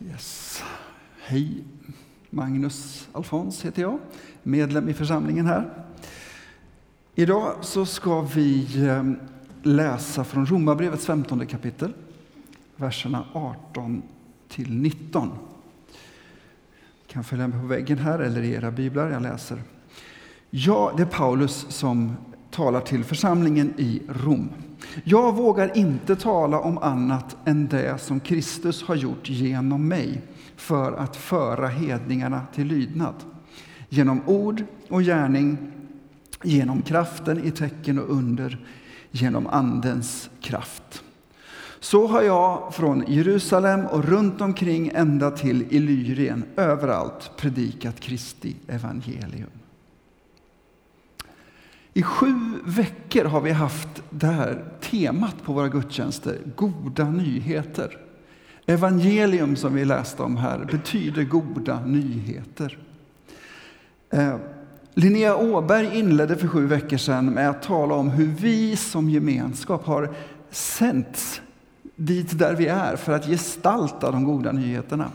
Yes. Hej, Magnus Alfons heter jag, medlem i församlingen här. Idag så ska vi ehm, läsa från Romarbrevets 15 kapitel, verserna 18 till 19. Ni kan följa med på väggen här eller i era biblar, jag läser. Ja, det är Paulus som talar till församlingen i Rom. Jag vågar inte tala om annat än det som Kristus har gjort genom mig för att föra hedningarna till lydnad. Genom ord och gärning, genom kraften i tecken och under, genom Andens kraft. Så har jag från Jerusalem och runt omkring ända till Illyrien överallt predikat Kristi evangelium. I sju veckor har vi haft det här temat på våra gudstjänster, goda nyheter. Evangelium som vi läste om här betyder goda nyheter. Eh, Linnea Åberg inledde för sju veckor sedan med att tala om hur vi som gemenskap har sänts dit där vi är för att gestalta de goda nyheterna.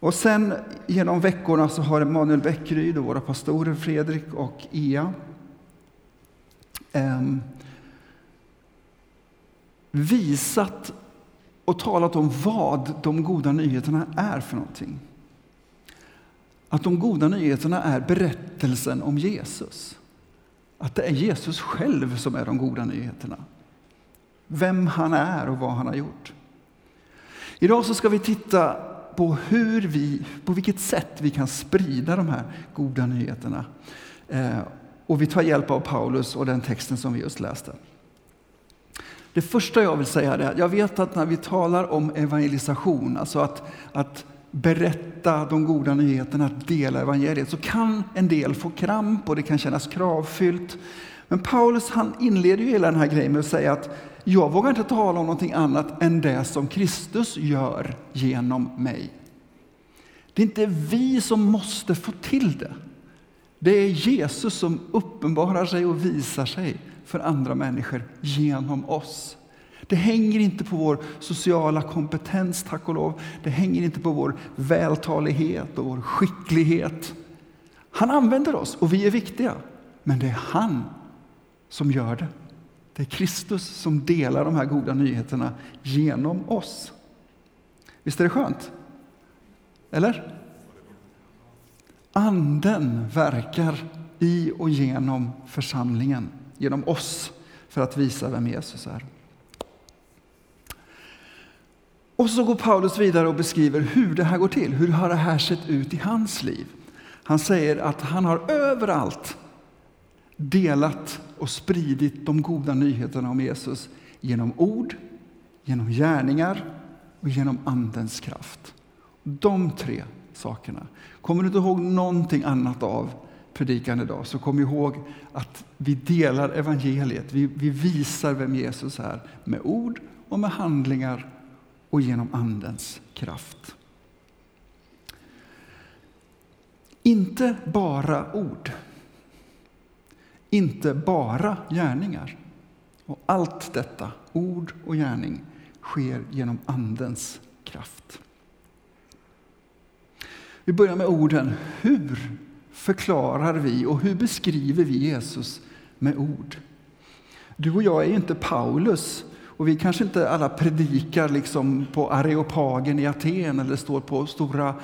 Och sen genom veckorna så har Emanuel Bäckryd och våra pastorer Fredrik och Ea eh, visat och talat om vad de goda nyheterna är för någonting. Att de goda nyheterna är berättelsen om Jesus. Att det är Jesus själv som är de goda nyheterna. Vem han är och vad han har gjort. Idag så ska vi titta på hur vi, på vilket sätt vi kan sprida de här goda nyheterna. Eh, och vi tar hjälp av Paulus och den texten som vi just läste. Det första jag vill säga är att jag vet att när vi talar om evangelisation, alltså att, att berätta de goda nyheterna, att dela evangeliet, så kan en del få kramp och det kan kännas kravfyllt. Men Paulus han inleder ju hela den här grejen med att säga att jag vågar inte tala om någonting annat än det som Kristus gör genom mig. Det är inte vi som måste få till det. Det är Jesus som uppenbarar sig och visar sig för andra människor genom oss. Det hänger inte på vår sociala kompetens, tack och lov. Det hänger inte på vår vältalighet och vår skicklighet. Han använder oss och vi är viktiga, men det är han som gör det. Det är Kristus som delar de här goda nyheterna genom oss. Visst är det skönt? Eller? Anden verkar i och genom församlingen, genom oss, för att visa vem Jesus är. Och så går Paulus vidare och beskriver hur det här går till. Hur har det här sett ut i hans liv? Han säger att han har överallt delat och spridit de goda nyheterna om Jesus genom ord, genom gärningar och genom Andens kraft. De tre sakerna. Kommer du inte ihåg någonting annat av predikan idag, så kom ihåg att vi delar evangeliet. Vi, vi visar vem Jesus är med ord och med handlingar och genom Andens kraft. Inte bara ord, inte bara gärningar. Och allt detta, ord och gärning, sker genom Andens kraft. Vi börjar med orden. Hur förklarar vi och hur beskriver vi Jesus med ord? Du och jag är ju inte Paulus och vi kanske inte alla predikar liksom på Areopagen i Aten eller står på stora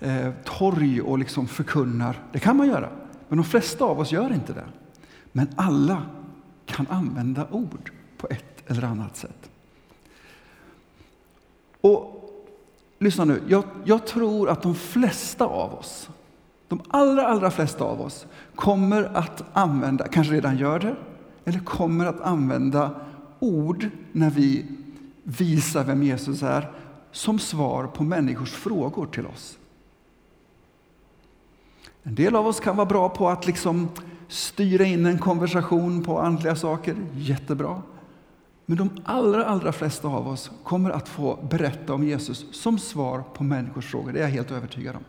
eh, torg och liksom förkunnar. Det kan man göra, men de flesta av oss gör inte det. Men alla kan använda ord på ett eller annat sätt. Och lyssna nu, jag, jag, tror att de flesta av oss, de allra, allra flesta av oss kommer att använda, kanske redan gör det, eller kommer att använda ord när vi visar vem Jesus är som svar på människors frågor till oss. En del av oss kan vara bra på att liksom styra in en konversation på andliga saker, jättebra. Men de allra, allra flesta av oss kommer att få berätta om Jesus som svar på människors frågor. Det är jag helt övertygad om.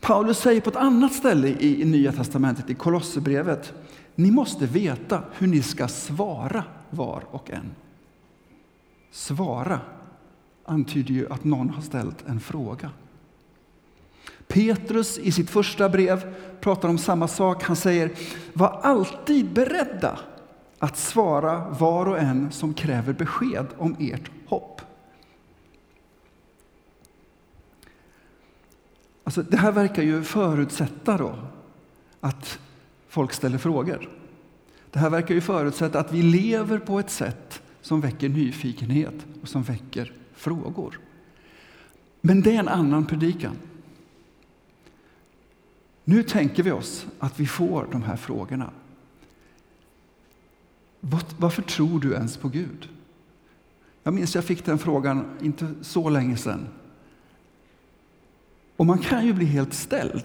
Paulus säger på ett annat ställe i Nya testamentet, i Kolosserbrevet, ni måste veta hur ni ska svara var och en. Svara. antyder ju att någon har ställt en fråga. Petrus i sitt första brev pratar om samma sak. Han säger, var alltid beredda att svara var och en som kräver besked om ert hopp. Alltså, det här verkar ju förutsätta då att folk ställer frågor. Det här verkar ju förutsätta att vi lever på ett sätt som väcker nyfikenhet och som väcker frågor. Men det är en annan predikan. Nu tänker vi oss att vi får de här frågorna. Varför tror du ens på Gud? Jag minns jag fick den frågan inte så länge sedan. Och man kan ju bli helt ställd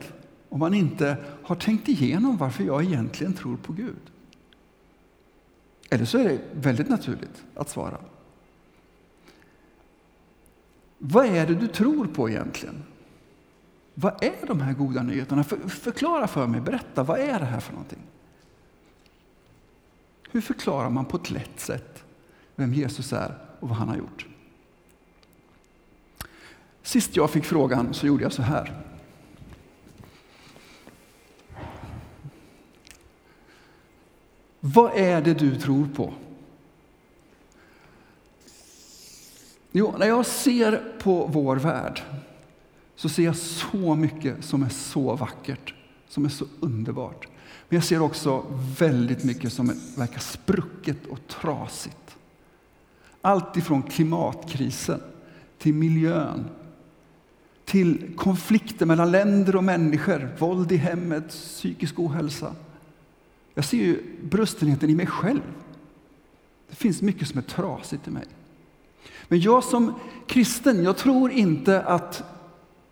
om man inte har tänkt igenom varför jag egentligen tror på Gud. Eller så är det väldigt naturligt att svara. Vad är det du tror på egentligen? Vad är de här goda nyheterna? För, förklara för mig, berätta, vad är det här för någonting? Hur förklarar man på ett lätt sätt vem Jesus är och vad han har gjort? Sist jag fick frågan så gjorde jag så här. Vad är det du tror på? Jo, när jag ser på vår värld så ser jag så mycket som är så vackert, som är så underbart. Men jag ser också väldigt mycket som verkar sprucket och trasigt. Allt ifrån klimatkrisen till miljön, till konflikter mellan länder och människor, våld i hemmet, psykisk ohälsa. Jag ser ju brustenheten i mig själv. Det finns mycket som är trasigt i mig. Men jag som kristen, jag tror inte att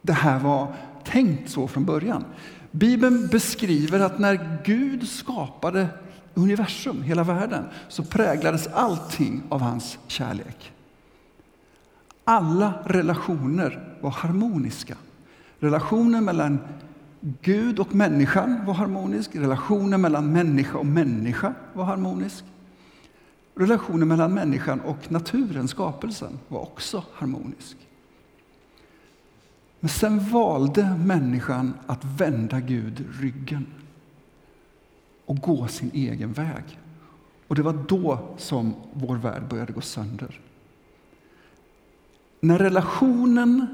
det här var tänkt så från början. Bibeln beskriver att när Gud skapade universum, hela världen, så präglades allting av hans kärlek. Alla relationer var harmoniska. Relationen mellan Gud och människan var harmonisk. Relationen mellan människa och människa var harmonisk. Relationen mellan människan och naturen, skapelsen, var också harmonisk. Men sen valde människan att vända Gud ryggen och gå sin egen väg. Och det var då som vår värld började gå sönder. När relationen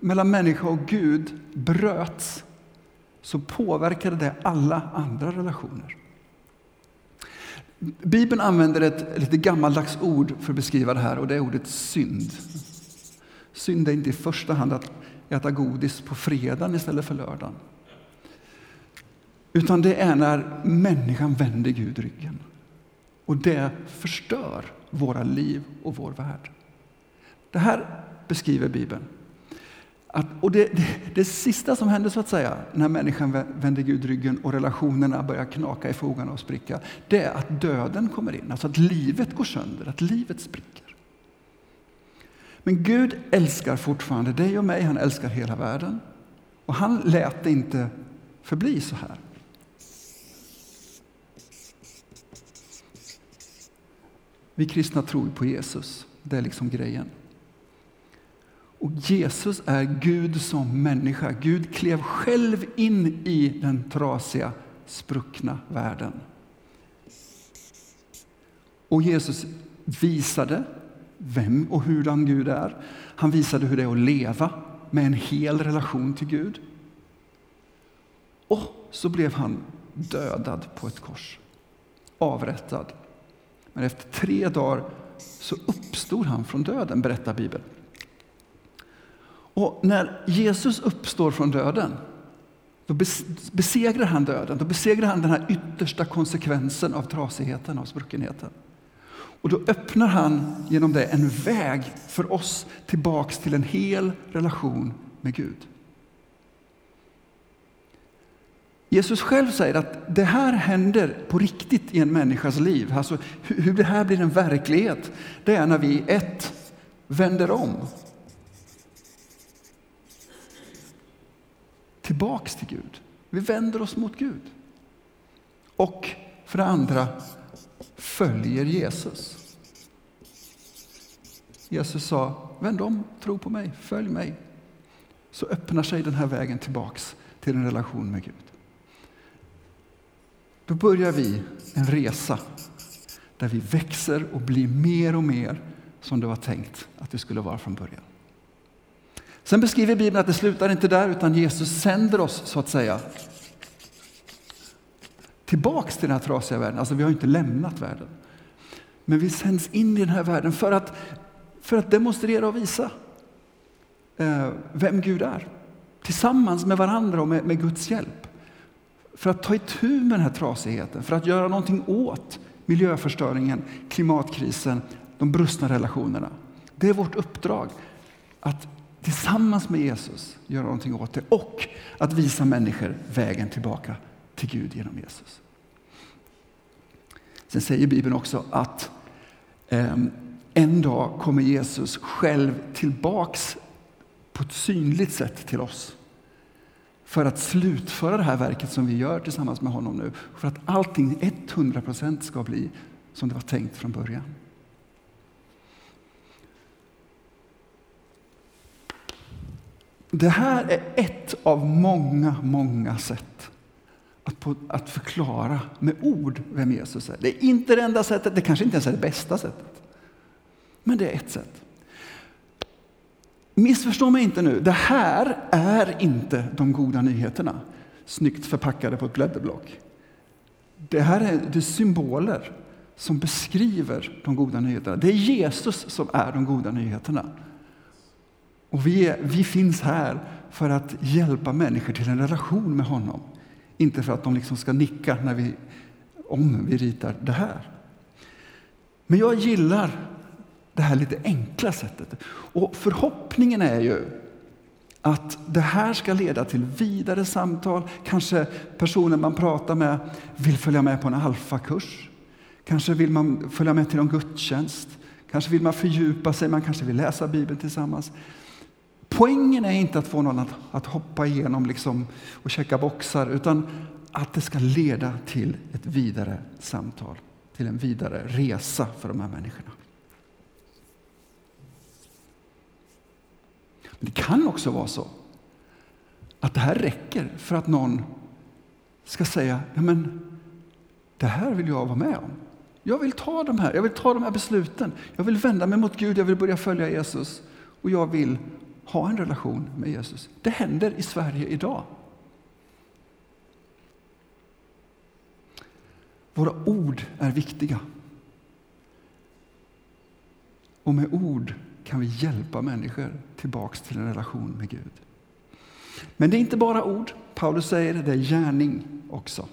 mellan människa och Gud bröts så påverkade det alla andra relationer. Bibeln använder ett lite gammaldags ord för att beskriva det här och det är ordet synd. Synd är inte i första hand att äta godis på fredagen istället för lördagen. Utan det är när människan vänder Gud ryggen. Och det förstör våra liv och vår värld. Det här beskriver Bibeln. Att, och det, det, det, sista som händer så att säga när människan vänder Gud ryggen och relationerna börjar knaka i fogarna och spricka, det är att döden kommer in, alltså att livet går sönder, att livet spricker. Men Gud älskar fortfarande dig och mig, han älskar hela världen. Och han lät det inte förbli så här. Vi kristna tror på Jesus, det är liksom grejen. Och Jesus är Gud som människa. Gud klev själv in i den trasiga, spruckna världen. Och Jesus visade vem och hurdan Gud är. Han visade hur det är att leva med en hel relation till Gud. Och så blev han dödad på ett kors, avrättad. Men efter tre dagar så uppstod han från döden, berättar Bibeln. Och när Jesus uppstår från döden, då besegrar han döden. Då besegrar han den här yttersta konsekvensen av trasigheten, av spruckenheten. Och då öppnar han genom det en väg för oss tillbaks till en hel relation med Gud. Jesus själv säger att det här händer på riktigt i en människas liv. Alltså hur det här blir en verklighet, det är när vi ett, vänder om tillbaks till Gud. Vi vänder oss mot Gud. Och för det andra följer Jesus. Jesus sa, vänd om, tro på mig, följ mig. Så öppnar sig den här vägen tillbaks till en relation med Gud. Då börjar vi en resa där vi växer och blir mer och mer som det var tänkt att det skulle vara från början. Sen beskriver Bibeln att det slutar inte där, utan Jesus sänder oss så att säga tillbaks till den här trasiga världen. Alltså vi har inte lämnat världen. Men vi sänds in i den här världen för att, för att demonstrera och visa eh, vem Gud är. Tillsammans med varandra och med, med Guds hjälp. För att ta itu med den här trasigheten, för att göra någonting åt miljöförstöringen, klimatkrisen, de brustna relationerna. Det är vårt uppdrag att tillsammans med Jesus göra någonting åt det och att visa människor vägen tillbaka till Gud genom Jesus. Sen säger Bibeln också att eh, en dag kommer Jesus själv tillbaks på ett synligt sätt till oss för att slutföra det här verket som vi gör tillsammans med honom nu. För att allting 100% ska bli som det var tänkt från början. Det här är ett av många, många sätt att, på, att förklara med ord vem Jesus är. Det är inte det enda sättet, det kanske inte ens är det bästa sättet. Men det är ett sätt. Missförstå mig inte nu, det här är inte de goda nyheterna snyggt förpackade på ett blädderblock. Det här är det symboler som beskriver de goda nyheterna. Det är Jesus som är de goda nyheterna. Och vi, är, vi finns här för att hjälpa människor till en relation med honom. Inte för att de liksom ska nicka när vi, om vi ritar det här. Men jag gillar det här lite enkla sättet. Och förhoppningen är ju att det här ska leda till vidare samtal. Kanske personen man pratar med vill följa med på en alfakurs. Kanske vill man följa med till en gudstjänst. Kanske vill man fördjupa sig, man kanske vill läsa Bibeln tillsammans. Poängen är inte att få någon att, att hoppa igenom liksom och checka boxar, utan att det ska leda till ett vidare samtal, till en vidare resa för de här människorna. Men det kan också vara så att det här räcker för att någon ska säga, ja men det här vill jag vara med om. Jag vill ta de här, jag vill ta de här besluten. Jag vill vända mig mot Gud, jag vill börja följa Jesus och jag vill ha en relation med Jesus. Det händer i Sverige idag. Våra ord är viktiga. Och med ord kan vi hjälpa människor tillbaks till en relation med Gud. Men det är inte bara ord. Paulus säger det, det är gärning också.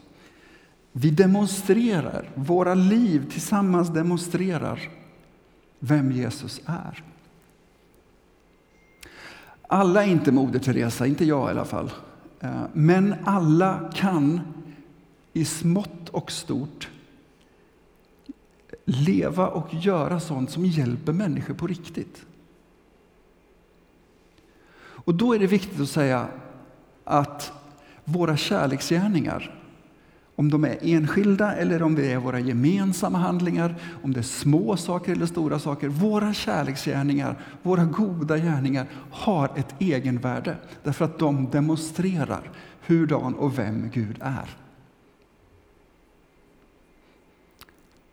Vi demonstrerar, våra liv tillsammans demonstrerar vem Jesus är. Alla är inte Moder Teresa, inte jag i alla fall. Eh, men alla kan i smått och stort leva och göra sånt som hjälper människor på riktigt. Och då är det viktigt att säga att våra kärleksgärningar, om de är enskilda eller om det är våra gemensamma handlingar, om det är små saker eller stora saker, våra kärleksgärningar, våra goda gärningar har ett egenvärde därför att de demonstrerar hurdan och vem Gud är.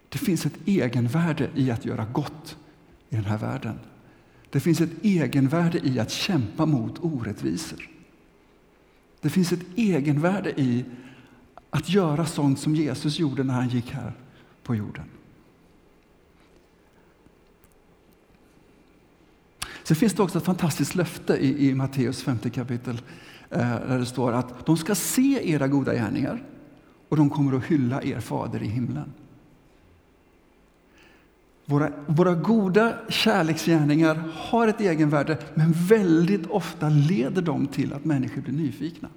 Det finns ett egenvärde i att göra gott i den här världen. Det finns ett egenvärde i att kämpa mot orättvisor. Det finns ett egenvärde i att göra sånt som Jesus gjorde när han gick här på jorden. Sen finns det också ett fantastiskt löfte i, i Matteus 50 kapitel eh, där det står att de ska se era goda gärningar och de kommer att hylla er fader i himlen. Våra, våra goda kärleksgärningar har ett egenvärde, men väldigt ofta leder de till att människor blir nyfikna.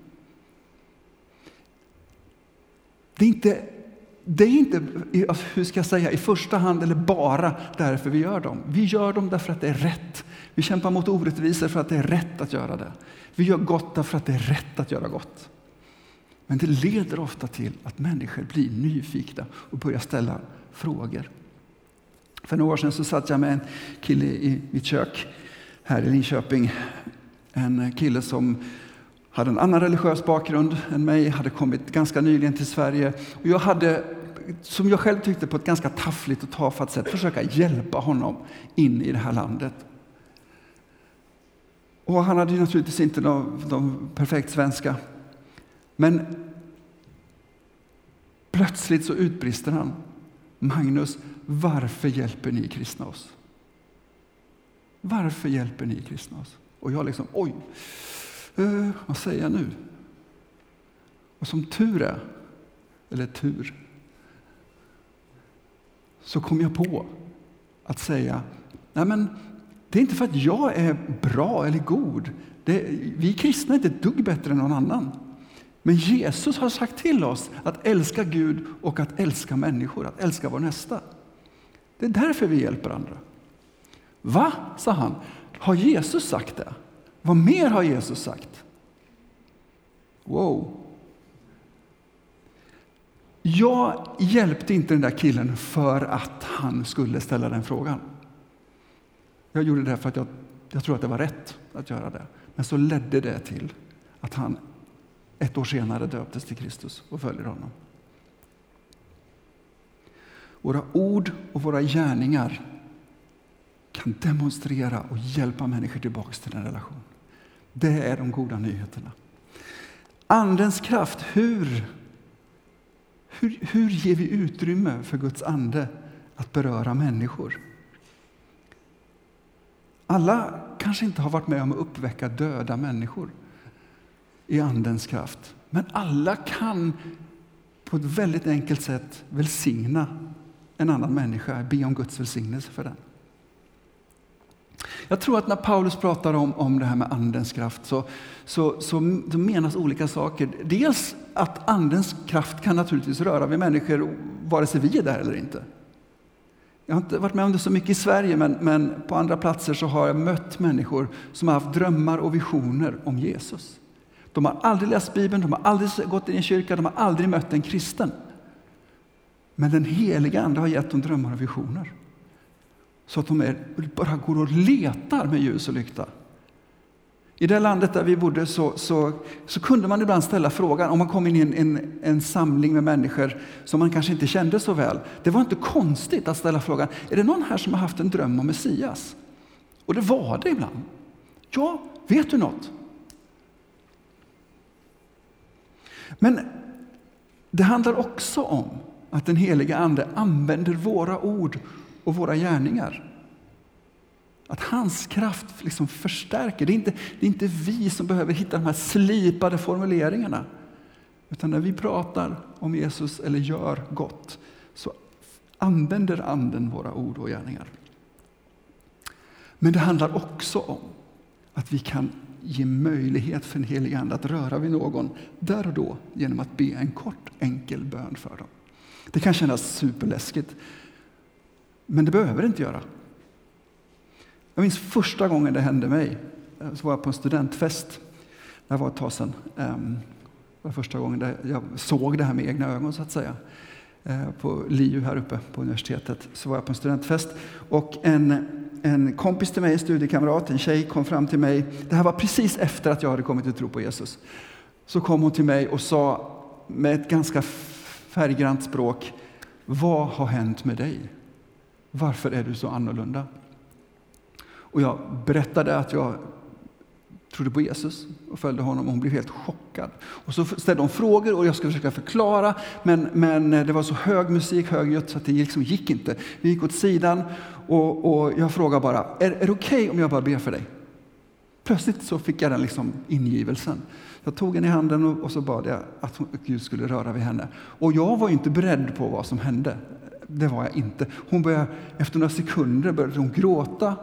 Det är inte, det är inte alltså, hur ska jag säga, i första hand eller bara därför vi gör dem. Vi gör dem därför att det är rätt. Vi kämpar mot orättvisor för att det är rätt att göra det. Vi gör gott därför att det är rätt att göra gott. Men det leder ofta till att människor blir nyfikna och börjar ställa frågor. För några år sedan så satt jag med en kille i mitt kök här i Linköping. En kille som hade en annan religiös bakgrund än mig, hade kommit ganska nyligen till Sverige. Och jag hade, som jag själv tyckte, på ett ganska taffligt och tafatt sätt försöka hjälpa honom in i det här landet. Och han hade naturligtvis inte någon, de perfekt svenska. Men plötsligt så utbrister han. Magnus, varför hjälper ni kristna oss? Varför hjälper ni kristna oss? Och jag liksom, oj, eh, vad säger jag nu? Och som tur är, eller tur, så kom jag på att säga, nej men det är inte för att jag är bra eller god. Det, vi kristna är inte ett dugg bättre än någon annan. Men Jesus har sagt till oss att älska Gud och att älska människor, att älska vår nästa. Det är därför vi hjälper andra. Va, sa han. Har Jesus sagt det? Vad mer har Jesus sagt? Wow. Jag hjälpte inte den där killen för att han skulle ställa den frågan. Jag gjorde det för att jag, jag tror att det var rätt att göra det. Men så ledde det till att han ett år senare döptes till Kristus och följer honom. Våra ord och våra gärningar kan demonstrera och hjälpa människor tillbaka till en relation. Det är de goda nyheterna. Andens kraft, hur, hur, hur ger vi utrymme för Guds ande att beröra människor? Alla kanske inte har varit med om att uppväcka döda människor i Andens kraft. Men alla kan på ett väldigt enkelt sätt välsigna en annan människa, be om Guds välsignelse för den. Jag tror att när Paulus pratar om, om det här med Andens kraft så, så, så, så menas olika saker. Dels att Andens kraft kan naturligtvis röra vid människor vare sig vi är där eller inte. Jag har inte varit med om det så mycket i Sverige, men, men på andra platser så har jag mött människor som har haft drömmar och visioner om Jesus. De har aldrig läst Bibeln, de har aldrig gått in i en kyrka, de har aldrig mött en kristen. Men den heliga Ande har gett dem drömmar och visioner. Så att de är, bara går och letar med ljus och lykta. I det landet där vi bodde så, så, så kunde man ibland ställa frågan, om man kom in i en, en, en, samling med människor som man kanske inte kände så väl. Det var inte konstigt att ställa frågan, är det någon här som har haft en dröm om Messias? Och det var det ibland. Ja, vet du något? Men det handlar också om att den heliga Ande använder våra ord och våra gärningar. Att hans kraft liksom förstärker. Det är, inte, det är inte vi som behöver hitta de här slipade formuleringarna. Utan när vi pratar om Jesus eller gör gott så använder Anden våra ord och gärningar. Men det handlar också om att vi kan ge möjlighet för en helig Ande att röra vid någon där och då genom att be en kort enkel bön för dem. Det kan kännas superläskigt, men det behöver det inte göra. Jag minns första gången det hände mig. Eh, så var jag på en studentfest. Det var ett tag sedan. Ehm, det var första gången jag såg det här med egna ögon, så att säga. Eh, på LiU här uppe på universitetet så var jag på en studentfest. Och en, en kompis till mig, en studiekamrat, en tjej, kom fram till mig. Det här var precis efter att jag hade kommit till tro på Jesus. Så kom hon till mig och sa med ett ganska färggrant språk. Vad har hänt med dig? Varför är du så annorlunda? Och jag berättade att jag trodde på Jesus och följde honom och hon blev helt chockad. Och så ställde hon frågor och jag skulle försöka förklara men, men eh, det var så hög musik, högljutt så att det liksom gick inte. Vi gick åt sidan och, och jag frågade bara, är, är det okej okay om jag bara ber för dig? Plötsligt så fick jag den liksom ingivelsen. Jag tog henne i handen och, och så bad jag att Gud skulle röra vid henne. Och jag var inte beredd på vad som hände. Det var jag inte. Hon började, efter några sekunder började hon gråta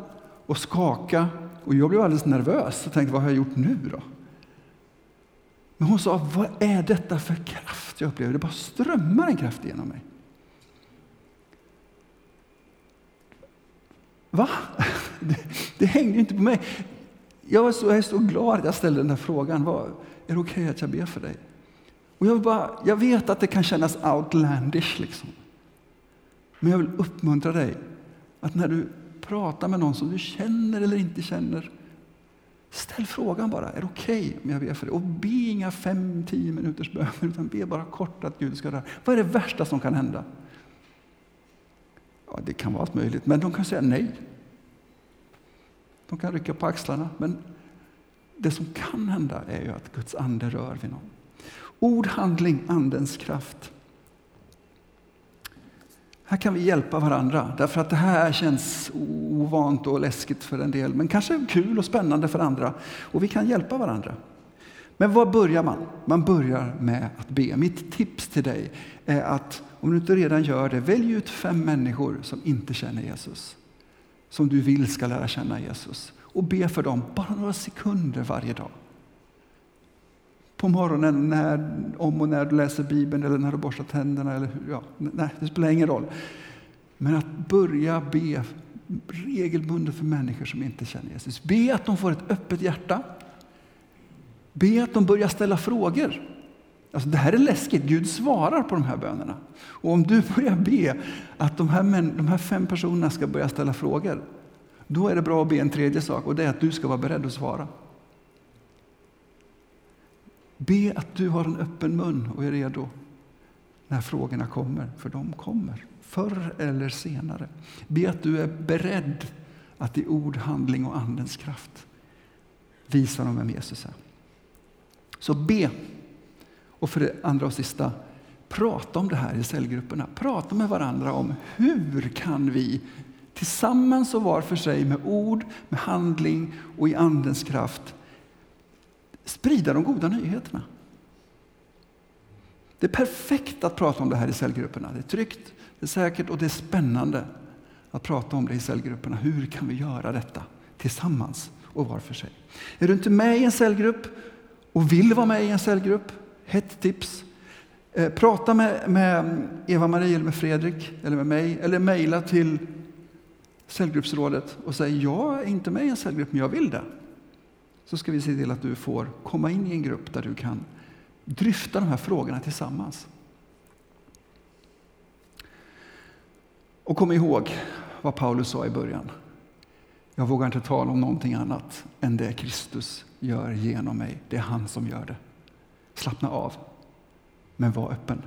och skaka. Och jag blev alldeles nervös och tänkte, vad har jag gjort nu då? Men hon sa, vad är detta för kraft jag upplever? Det bara strömmar en kraft genom mig. Va? Det, det hängde inte på mig. Jag, var så, jag är så glad att jag ställde den där frågan. Vad, är det okej okay att jag ber för dig? Och jag, bara, jag vet att det kan kännas outlandish, liksom men jag vill uppmuntra dig Att när du pratar med någon som du känner eller inte känner, ställ frågan bara. Är det okej okay om jag ber för dig? Och be inga fem, tio minuters böner, utan be bara kort att Gud ska röra. Vad är det värsta som kan hända? Ja, det kan vara allt möjligt, men de kan säga nej. De kan rycka på axlarna, men det som kan hända är ju att Guds ande rör vid någon. Ord, handling, andens kraft. Här kan vi hjälpa varandra, därför att det här känns ovant och läskigt för en del, men kanske kul och spännande för andra. Och vi kan hjälpa varandra. Men var börjar man? Man börjar med att be. Mitt tips till dig är att om du inte redan gör det, välj ut fem människor som inte känner Jesus. Som du vill ska lära känna Jesus. Och be för dem bara några sekunder varje dag. På morgonen, när, om och när du läser Bibeln eller när du borstar tänderna. Eller, ja, nej, det spelar ingen roll. Men att börja be regelbundet för människor som inte känner Jesus. Be att de får ett öppet hjärta. Be att de börjar ställa frågor. Alltså det här är läskigt. Gud svarar på de här bönerna. Och om du börjar be att de här, män, de här fem personerna ska börja ställa frågor, då är det bra att be en tredje sak och det är att du ska vara beredd att svara. Be att du har en öppen mun och är redo när frågorna kommer, för de kommer förr eller senare. Be att du är beredd att i ord, handling och Andens kraft visa dem vem Jesus är. Så be. Och för det andra och sista, prata om det här i cellgrupperna. Prata med varandra om hur kan vi tillsammans och var för sig med ord, med handling och i Andens kraft sprida de goda nyheterna. Det är perfekt att prata om det här i cellgrupperna. Det är tryggt, det är säkert och det är spännande att prata om det i cellgrupperna. Hur kan vi göra detta tillsammans och var för sig? Är du inte med i en cellgrupp och vill vara med i en cellgrupp, hett tips. Eh, prata med, med Eva-Marie eller med Fredrik eller med mig eller mejla till cellgruppsrådet och säg jag är inte med i en cellgrupp men jag vill det. Så ska vi se till att du får komma in i en grupp där du kan dryfta de här frågorna tillsammans. Och kom ihåg vad Paulus sa i början. Jag vågar inte tala om någonting annat än det Kristus gör genom mig. Det är han som gör det. Slappna av, men var öppen.